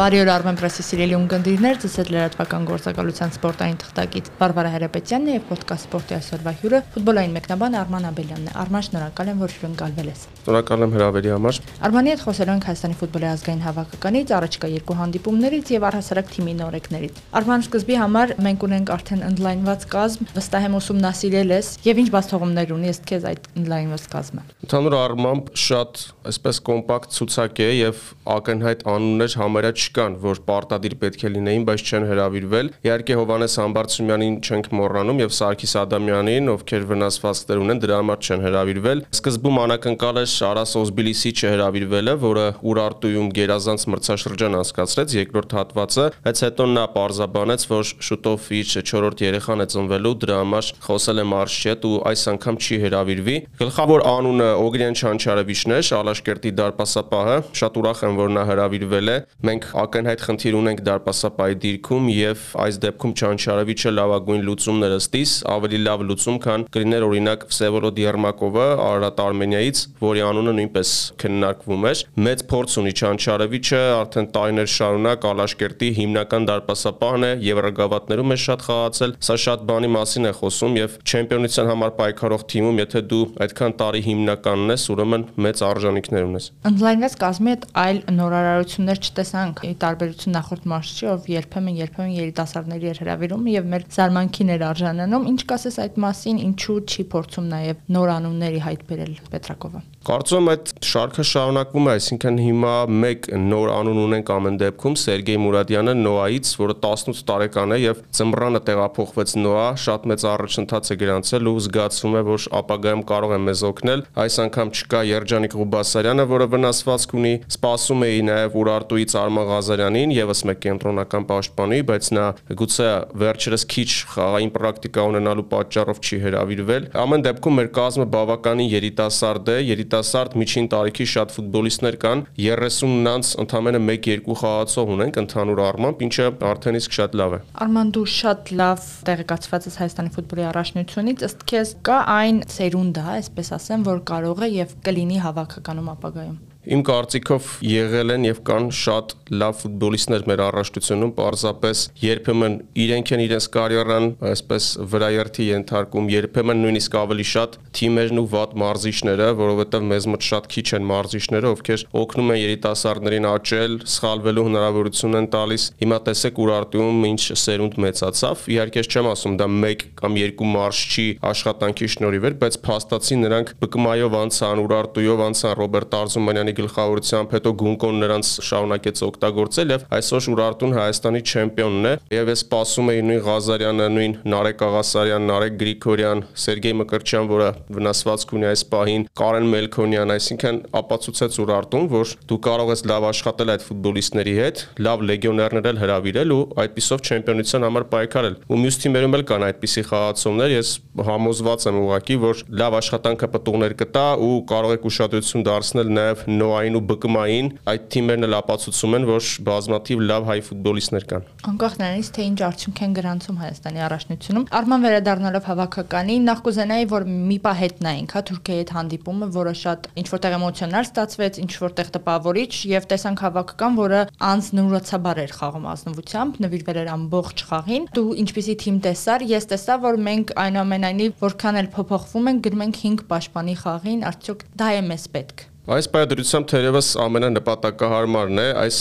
Բարի օր Armen Press-ի սիրելի ունկնդիրներ, ձեզ հետ լրատվական գործակալության սպորտային թղթակից Վարվարա Հրապետյանն է եւ ոդկաստ սպորտի այսօրվա հյուրը ֆուտբոլային մեկնաբան Արման Աբելյանն է։ Արման, շնորհակալ եմ, որ հյուրընկալվել ես։ Շնորհակալ եմ հրավերի համար։ Արմանի հետ խոսելու ենք Հայաստանի ֆուտբոլի ազգային հավաքականից, առաջկա երկու հանդիպումներից եւ առհասարակ թիմի նորեկներից։ Արման սկզբի համար մենք ունենք արդեն ընդլայնված կազմ, վստահ եմ ուսումնասիրել ես եւ ինչ բացթողումներ ունի ըստ քեզ այդ ընդլայնված կազմը։ Ընդհանուր առմամբ շատ այսպես կոմպակտ ցուցակ է եւ ակնհայտ անուններ համարյա չկան, որ պարտադիր պետք է լինեին, բայց չեն հրավիրվել։ Իհարկե Հովանես Համբարձումյանին չենք մոռանում եւ Սարգիս Ադամյանին, ովքեր վնասվածքներ ունեն, դրա համար չեն հրավիրվել։ Սկզբում անակնկալ էր Արաս Օզբիլիսի չհրավիրվելը, որը Ուրարտուում գերազանց մրցաշրջան անցկացրեց երկրորդ հատվածը, բայց հետո նա պարզաբանեց, որ շուտով իր 4-րդ երեխան է ծնվելու, դրա համար խոսել է մարշչետ ու այս անգամ չի հրավիրվի։ Գլխավոր անունը Օգրյան Չանչարևիչն է, Շալաշկերտի դարպասապահը։ Շատ ուրախ եմ, որ նա հրավիրվել է։ Մենք ակնհայտ խնդիր ունենք դարպասապահի դիրքում եւ այս դեպքում Չանչարևիչը լավագույն լուծումն է ըստիս, ավելի լավ լուծում, քան կլիներ օրինակ Վսևորոդ Երմակովը Արարատ Արմենիայից, որի անունը նույնպես քննարկվում էր։ Մեծ փորձ ունի Չանչարևիչը, արդեն տարիներ շարունակ Ալաշկերտի հիմնական դարպասապահն է, Եվրոգավաթներում է շատ խաղացել։ Սա շատ բանի մասին է խոսում եւ չեմպիոնության համար պայքարող թիմում, եթե դու այդքան տարի հիմնականն ես, ուրեմն մեծ արժանինքներ ունես։ Ընդլայնված կազմի հետ այլ նորարարություններ չտեսանք, ի տարբերություն նախորդ մարշչի, ով երբեմն երբեմն երիտասարդների էր հրավիրում եւ մեր զարմանքին էր արժանանում։ Ինչ կասես այդ մասին, ինչու չի փորձում նաեւ նոր անունների հայտ բերել Պետրակովը։ Կարծում եմ այդ շարքը շարունակվում է, այսինքն հիմա մեկ նոր անուն ունենք ամեն դեպքում Սերգեյ Մուրադյանը Նոայից, որը 18 տարեկան է եւ ծմռանը տեղափոխվեց Նոա, շատ մեծ առաջընթաց է գրանցել ու զգացվում է, որ ապագայում կարող է մեզ օգնել։ Այս անգամ չկա Երջանիկ Ղուբասարյանը, որը վնասվածք ունի, սպասում էի նաեւ Ուրարտուից Արման Ղազարյանին, եւս մեկ կենտրոնական պաշտպանի, բայց նա գուցե վերջերս քիչ խաղային պրակտիկա ունենալու պատճառով չի հրավիրվել։ Ամեն դեպքում մեր կազմը բավականին երիտասարդ է, երիտասարդ միջին տարիքի շատ ֆուտբոլիստներ կան, 30-նանց ընդամենը 1-2 խաղացող ունենք ընդհանուր առմամբ, ինչը արդեն իսկ շատ լավ է։ Արման դու շատ լավ տեղեկացված ես Հայաստանի ֆուտբոլի առաջնությունից, ըստ քեզ կա այն սերունդը, այսպես ասեմ, որ կարող է եւ կլինի հավաքականում ապագայում։ Իմ կարծիքով եղել են եւ կան շատ լավ ֆուտբոլիստներ մեր առաջնությունում, պարզապես երբեմն իրենք են իրենց կարիերան այսպես վրայերթի ենթարկում, երբեմն նույնիսկ ավելի շատ թիմերն ու վատ մարզիչները, որովհետեւ մեզ մոտ շատ քիչ են մարզիչները, ովքեր օգնում են երիտասարդներին աճել, սխալվելու հնարավորություն են տալիս։ Հիմա տեսեք Ուրարտիում ինչ սերունդ մեծացավ։ Իհարկե չեմ ասում դա 1 կամ 2 մարզչի աշխատանքի շնորհիվ բայց փաստացի նրանք ԲԿՄԱ-ով անցան, Ուրարտույով անցան, Ռոբերտ Արզումանյանի գլխավորությամբ հետո Գունկոն նրանց շարունակեց օգտագործել եւ այսօր Ուրարտուն Հայաստանի չեմպիոնն է եւ ես սպասում էի նույն Ղազարյանը, նույն Նարեկ Աղասարյան, Նարեկ Գրիգորյան, Սերգեյ Մկրտչյան, որը վնասվածք ունի այս պահին, Կարեն Մելքոնյան, այսինքն ապացուցեց Ուրարտուն, որ դու կարող ես լավ աշխատել այդ ֆուտբոլիստների հետ, լավ լեգիոներներ էլ հրավիրել ու այդպիսով չեմպիոնության համար պայքարել։ Ու մյուս թիմերում էլ կան այդպիսի խաղացողներ, ես համոզված եմ ուղղակի, որ լավ աշխատանքը պատուղներ կտա ու կարող եք ուշադրություն դարձնել նաև Նոային ու ԲԿՄ-ային, այդ թիմերն էլ ապացուցում են, որ բազմաթիվ լավ հայ ֆուտբոլիստներ կան։ Անկախ նրանից, թե ինչ արդյունք են գրանցում Հայաստանի առաջնությունում, Արման վերադառնալով հավաքականի, նախ կուզենայի, որ մի պահ հետ նայենք, հա Թուրքիայի հետ հանդիպումը, որը շատ ինչ որտեղ էմոցիոնալ ստացվեց, ինչ որտեղ տպավորիչ եւ տեսանք հավաքական, որը անznուրացաբար էր խաղում ազնվությամբ, նվիրվել էր ամբողջ խաղին։ Դու ինչպիսի թիմ տեսար, ես տեսա, որ մենք այնուամենայնիվ որքան էլ փոփոխվում ենք, գրում ենք 5 պաշտպանի խաղին, արդյոք դա է մեզ պետք։ Այս պայմանությամբ թերևս ամենանպատակահարմարն է այս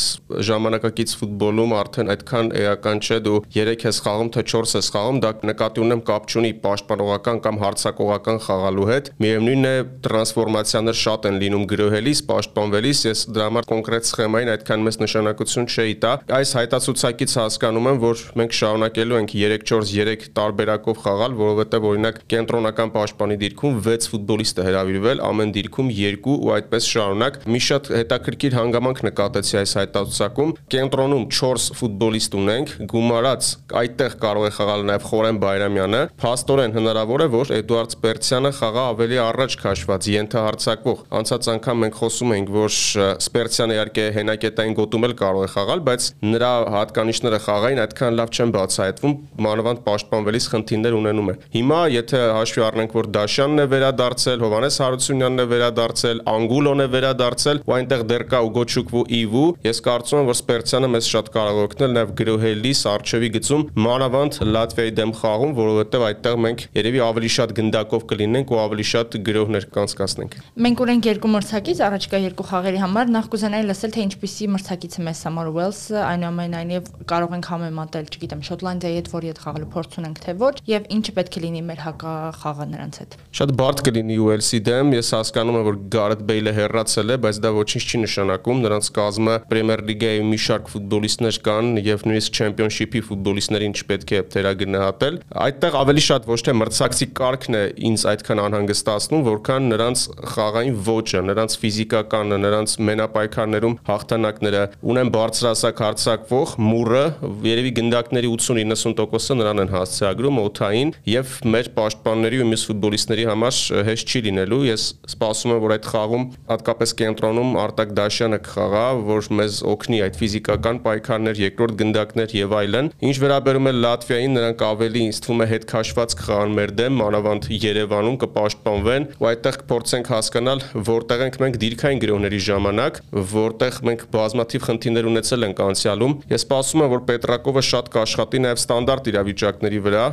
ժամանակակից ֆուտբոլում արդեն այդքան էական չէ դու 3 ես խաղում թե 4 ես խաղում դա նկատի ունեմ կապ չունի պաշտպանողական կամ հարձակողական խաղալու հետ միևնույնն է տրանսֆորմացիաներ շատ են լինում գրոհելիս պաշտպանվելիս ես դրա համար կոնկրետ սխեմային այդքան մեծ նշանակություն չէի տա այս հայտացուցակից հասկանում եմ որ մենք շարունակելու ենք 3-4-3 տարբերակով խաղալ որովհետև օրինակ կենտրոնական պաշտպանի դիրքում 6 ֆուտբոլիստ է հրավիրվել ամեն դիրքում 2 ու այդպես այդպես շարունակ։ Մի շատ հետաքրքիր հանգամանք նկատեցի այս հայտարարությունում։ Կենտրոնում 4 ֆուտբոլիստ ունենք, գումարած այդտեղ կարող է խաղալ նաև Խորեն Բայրամյանը։ Փաստորեն հնարավոր է, որ Էդուարդ Սպերցյանը խաղա ավելի առաջ քաշված ենթահարցակվող։ Անցած անգամ մենք խոսում էինք, որ Սպերցյանը իհարկե հենակետային գոտում էլ կարող է խաղալ, բայց նրա հատկանիշները խաղային այդքան լավ չեն բացահայտվում, մանավանդ պաշտպանվելիս խնդիրներ ունենում է։ Հիմա եթե հաշվի առնենք, որ Դաշյանն է վերադարձել, Հովանես Հարությունյանն է վերադարձել, Անգուլը Տուլոն է վերադարձել ու այնտեղ դեռ կա Ուգոչուկվու Իվու։ Ես կարծում եմ, որ Սպերցյանը մեզ շատ կարող օգնել նաև գրոհելիս արչեվի գծում մանավանդ Լատվիայի դեմ խաղում, որովհետև այդտեղ մենք երևի ավելի շատ գնդակով կլինենք ու ավելի շատ գրոհներ կանցկացնենք։ Մենք ունենք երկու մրցակից առաջիկա երկու խաղերի համար նախ կուզենայի լսել թե ինչպիսի մրցակից է մեզ համար Ուելսը, այնուամենայնիվ կարող ենք համեմատել, չգիտեմ, Շոտլանդիայի հետ, որի հետ խաղալու փորձ ունենք թե ոչ, եւ ինչը պետք է լինի մեր հակախաղը նրանց հետ։ Շատ բարդ կլինի Ուելսի դեմ, ես հասկանում եմ, որ Գարեթ Բեյլը հեռացել է, բայց դա ոչինչ չի նշանակում, նրանց կազմը Պրեմիեր լիգայի մի շարք ֆուտբոլիստներ կան եւ նույնիսկ Չեմպիոնշիփի ֆուտբոլիստներին չպետք է թերագնահատել։ Այդտեղ ավելի շատ ոչ թե մրցակցի կարգն է ինձ այդքան անհանգստացնում, որքան նրանց խաղային ոճը, նրանց ֆիզիկականը, նրանց մենապայքարներում հաղթանակները ունեն բարձրասակ հարցակվող մուրը, երևի գնդակների 80-90%-ը նրան են հասցեագրում օթային եւ մեր պաշտպանների ու մյուս ֆուտբոլիստների համար հեշտ չի լինելու։ Ես սպասում եմ, որ այդ խաղում հատկապես կենտրոնում Արտակ Դաշյանը կխաղա, որ մեզ օգնի այդ ֆիզիկական պայքարներ, երկրորդ գնդակներ եւ այլն։ Ինչ վերաբերում է Լատվիային, նրանք ավելի ինձ թվում է հետ քաշված կխաղան մեր դեմ, մանավանդ Երևանում կպաշտպանվեն ու այդտեղ կփորձենք հասկանալ որտեղ ենք մենք դիրքային գրոհների ժամանակ, որտեղ մենք բազմաթիվ խնդիրներ ունեցել ենք անցյալում։ Ես սպասում եմ, որ Պետրակովը շատ կաշխատի նաև ստանդարտ իրավիճակների վրա,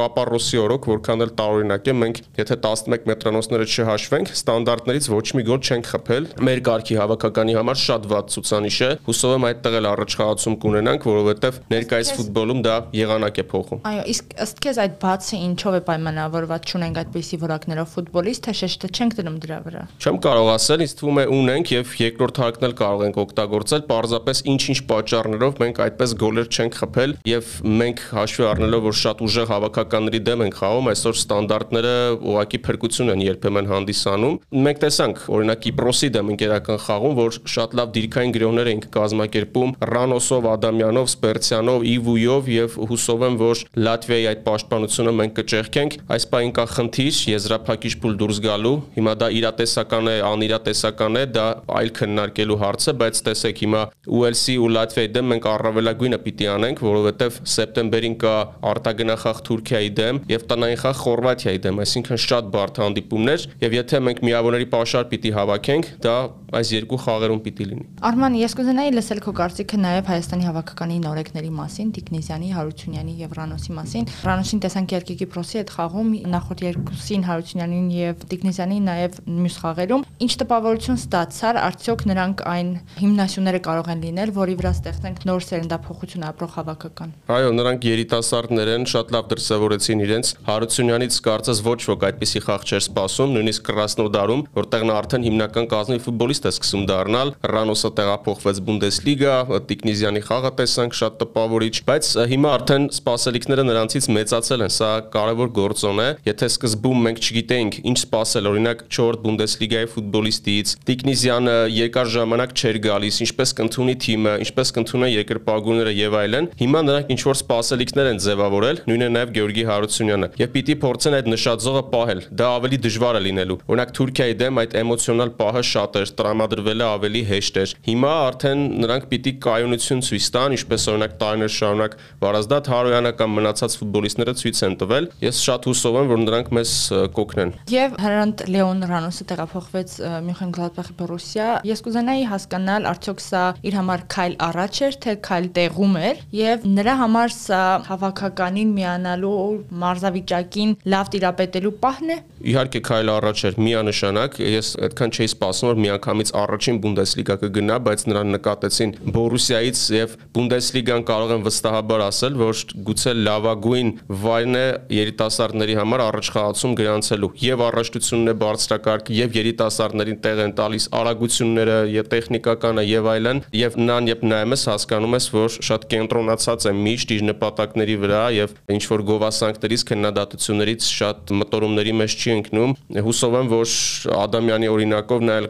Կապարոսի օրոք, որքան էլ տարօրինակ է, մենք եթե 11 մետրանոցները չհաշվենք, ստանդարտներից ոչ մի գոլ չենք խփել։ Մեր կարգի հավաքականի համար շատ վատ ցուցանիշ է։ Հուսով եմ այդտեղ էլ առաջխաղացում կունենանք, որովհետև ներկայիս ֆուտբոլում դա եղանակ է փոխում։ Այո, իսկ ըստ քեզ այդ բացը ինչով է պայմանավորված, չունենք այդպիսի որակներով ֆուտբոլիստ, թե շեշտը չենք դնում դրա վրա։ Չեմ կարող ասել, ինձ թվում է ունենք եւ երկրորդ հարկն էլ կարող ենք օգտագործել, parzapes ինչ-ինչ պատճառներով մենք այդպես գոլեր չենք խփել եւ մենք հաշվի առնելով, որ շատ ուժեղ հավաքականների դեմ ենք խաղում, այսօր ստանդարտները ուղակի փրկություն են երբեմն հանդիսանում։ Մենք տեսանք, օրինակ Կիպրոսի դեմ ընկերական խաղում, որ շատ լավ դիրքային գրոհներ ենք կազմակերպում Ռանոսով, Ադամյանով, Սպերցյանով, Իվույով եւ հուսով եմ, որ Լատվիայի այդ պաշտպանությունը մենք կճեղքենք։ Այս պահին կա խնդիր եզրափակիչ փուլ դուրս գալու։ Հիմա դա իրատեսական է, անիրատեսական է, դա այլ քննարկելու հարց է, բայց տեսեք հիմա ULC ու Լատվիայի դեմ մենք առավելագույնը պիտի անենք, որովհետև սեպտեմբերին կա արտագնախախ Թուրքիայի դեմ եւ տնային խաղ Խորվաթիայի դեմ, այսինքն շատ բարդ հանդիպումներ եւ եթե մենք միավորների պաշար պիտի հավաքենք, դա այս երկու խաղերում պիտի լինի։ Արման, ես կուզենայի լսել քո կարծիքը նաև Հայաստանի հավաքականի նորեկների մասին, Տիկնեզյանի, Հարությունյանի եւ Ռանոսի մասին։ Ռանոսին տեսանք երկի Կիպրոսի հետ խաղում, նախորդ երկուսին Հարությունյանին եւ Տիկնեզյանին նաև մյուս խաղերում։ Ինչ տպավորություն ստացար, արդյոք նրանք այն հիմնասյուները կարող են լինել, որի վրա ստեղծենք նոր սերնդափոխություն ապրող հավաքական։ Այո, նրանք երիտասարդներ են, շատ լավ դրսևորեցին իրենց։ Հարությունյանից կարծես ոչ ոք այդպիսի խաղ չէր սպասում, նույնիսկ Կրասնոդարում, որտեղ նա արդեն հիմնական կազմի ֆուտբոլիստ է սկսում դառնալ։ Ռանոսը տեղափոխվեց Բունդեսլիգա, Տիկնիզյանի խաղը տեսանք շատ տպավորիչ, բայց հիմա արդեն սպասելիքները նրանցից մեծացել են։ Սա կարևոր գործոն է։ Եթե սկզբում մենք չգիտեինք ինչ սպասել, օրինակ 4-րդ Բունդեսլիգայի ֆուտբոլիստից, Տիկնիզյանը երկար ժամանակ չէր գալիս, ինչպես կընդունի թիմը, ինչպես կընդունեն երկրպագուները եւ այլն։ Հիմա նրանք ինչ որ սպասելիքներ են ձևավորել, նույնը նաեւ Գեորգի Հարությունյանը։ Եվ պիտի փորձեն այդ նշաձողը պահել։ Դա ավելի դժվար է լինելու։ Օրինակ Թուրքիայի դեմ այդ էմոցիոնալ պահը շատ էր, տրամադրվելը ավելի հեշտ էր։ Հիմա արդեն նրանք պիտի կայունություն ցույց տան, ինչպես օրինակ տարիներ շարունակ Վարազդատ Հարոյանը կամ մնացած ֆուտբոլիստները ցույց են տվել։ Ես շատ հուսով եմ, որ նրանք մեզ կօգնեն։ Եվ Հրանտ Լեոն Ռանոսը տեղափոխվեց Մյունխեն Գլադբախի Բորուսիա։ Ես կուզենայի հասկանալ, արդյոք սա իր համար քայլ առաջ էր, թե քայլ տեղում էր, եւ նրա համար սա հավաքականին միանալու մարզավիճակին լավ տիրապետելու պահն է։ Իհարկե քայլ առաջ էր միանշանակ։ Ես այդքան չէի սպասում, որ միանգամից առաջին Բունդեսլիգա կգնա, բայց նրան նկատեցին Բորուսիայից եւ Բունդեսլիգան կարող են վստահաբար ասել, որ գուցե լավագույն վայրն է երիտասարդների համար առաջխաղացում գրանցելու եւ առաջնությունն է բարձրակարգ եւ երիտասարդներին տեղ են տալիս արագությունները եւ տեխնիկականը եւ այլն եւ նան եւ նայում ես հասկանում ես որ շատ կենտրոնացած է միշտ իր նպատակների վրա եւ ինչ որ գովասանքներից քննադատություններից շատ մտորումների մեջ չի ընկնում հուսով եմ որ Ադամյանի օրինակով նա էլ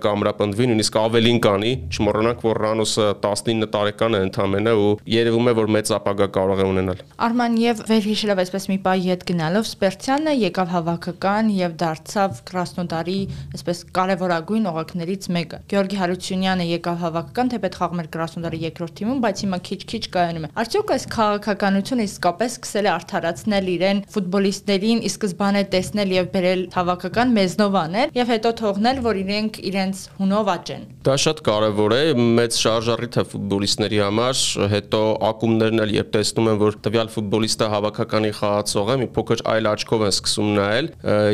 կամրապնդվի նույնիսկ ավելին կանի չմոռանանք որ Ռանոսը 19 տարեկան է ընդամենը ու երևում է որ մեծ ապագա կարող է ունենալ Արման եւ վերհիշելով այսպես մի պահ իդ գնալով Սպերցյանը եկավ հավաքական եւ դարձավ Կրասնոդարի այսպես կարևորագույն օղակներից մեկը։ Գեորգի Հարությունյանը եկավ հավաքական, թեպետ խաղում էր Կրասնոդարի երկրորդ թիմում, բայց հիմա քիչ-քիչ կայանում է։ Արդյոք այս քաղաքականությունը իսկապես սկսել է արդարացնել իրեն ֆուտբոլիստներին, ի սկզբանե տեսնել եւ բերել հավաքական մեզնով անել եւ հետո թողնել, որ իրենք իրենց հունով լքված են։ Դա շատ կարևոր է, մեծ շարժառիթ է ֆուտբոլիստների համար, հետո ակումբներն էլ երբ տեսնում են, որ տվյալ ֆուտբոլիստը հավաքականի խաղացող է, մի փոքր այլ աչքով են սկսում նայել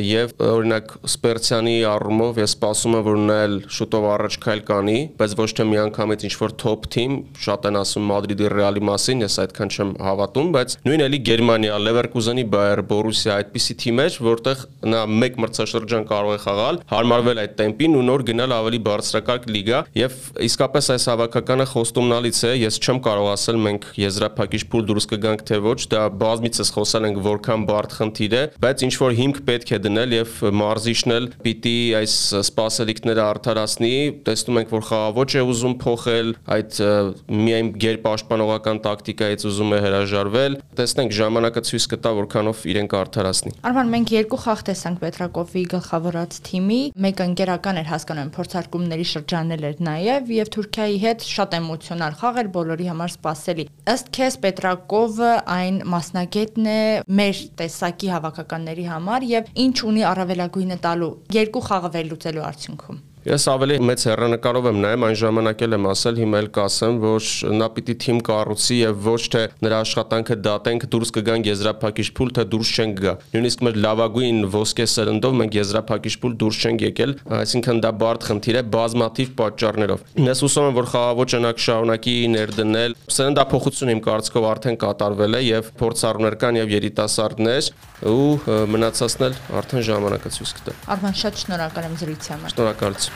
եւ օրինակ Սպերցյանի առումով ես սպասում եմ, որ նա էլ շուտով առաջ քայլ կանի, բայց ոչ թե միանգամից ինչ որ top team, շատ են ասում Մադրիդի Ռեալի մասին, ես այդքան չեմ հավատում, բայց նույն էլի Գերմանիա, Leverkusen-ի Bayer, Borussia այդպիսի թիմեր, որտեղ նա մեկ մրցաշրջան կարող է խաղալ, հարմարվել այդ տեմպին ու նոր գնալ ավելի բարձրակարգ լիգա եւ իսկապես այս հավաքականը խոստումնալից է, ես չեմ կարող ասել մենք եզրափակիչ փուլ դուրս կգանք թե ոչ, դա բազմիցս խոսալ ենք որքան բարդ խնդիր է, բայց ինչ որ հիմք պետք է դնել եւ մարզիչն էլ պիտի այս սպասելիքները արդարացնի, տեսնում ենք որ խաղաոճ է ուզում փոխել, այդ միայն գերպաշտպանողական տակտիկայից ուզում է հրաժարվել, տեսնենք ժամանակը ցույց կտա որքանով իրեն կարդարացնի։ Արման մենք երկու խաղ տեսանք Պետրակովի գլխավորած թիմի, մեկը ընկերական էր հասկանում, փորձարկումների շրջանել էր նաև եւ Թուրքիայի հետ շատ էմոցիոնալ խաղ էր բոլորի համար սպասելի։ Ըստ քեզ Պետրակովը այն մասնագետն է մեր տեսակի հավաքականների համար եւ ինչ ունի առավելագույնը տալու երկու խաղը վերլուծելու արդյունքում։ Ես ավելի մեծ հեռանկարով եմ նայում, այն ժամանակ էլ եմ ասել, հիմա էլ կասեմ, որ նա պիտի թիմ կառուցի եւ ոչ թե նրա աշխատանքը դատենք դուրս կգան եզրափակիչ փուլ, թե դուրս չեն գա։ Նույնիսկ մեր լավագույն ոսկե սերնդով մենք եզրափակիչ փուլ դուրս չենք եկել, այսինքն դա բարդ խնդիր է բազմաթիվ պատճառներով։ Ես հուսում եմ, որ խաղաղոճը նա կշարունակի ներդնել։ Սերնդափոխություն իմ կարծիքով արդեն կատարվել է եւ փորձառուներ կան եւ երիտասարդներ ու մնացածն էլ արդեն ժամանակը ցույց կտա։ Արման շատ շնորհակալ եմ զրույցի համար։ Շնորհակալություն։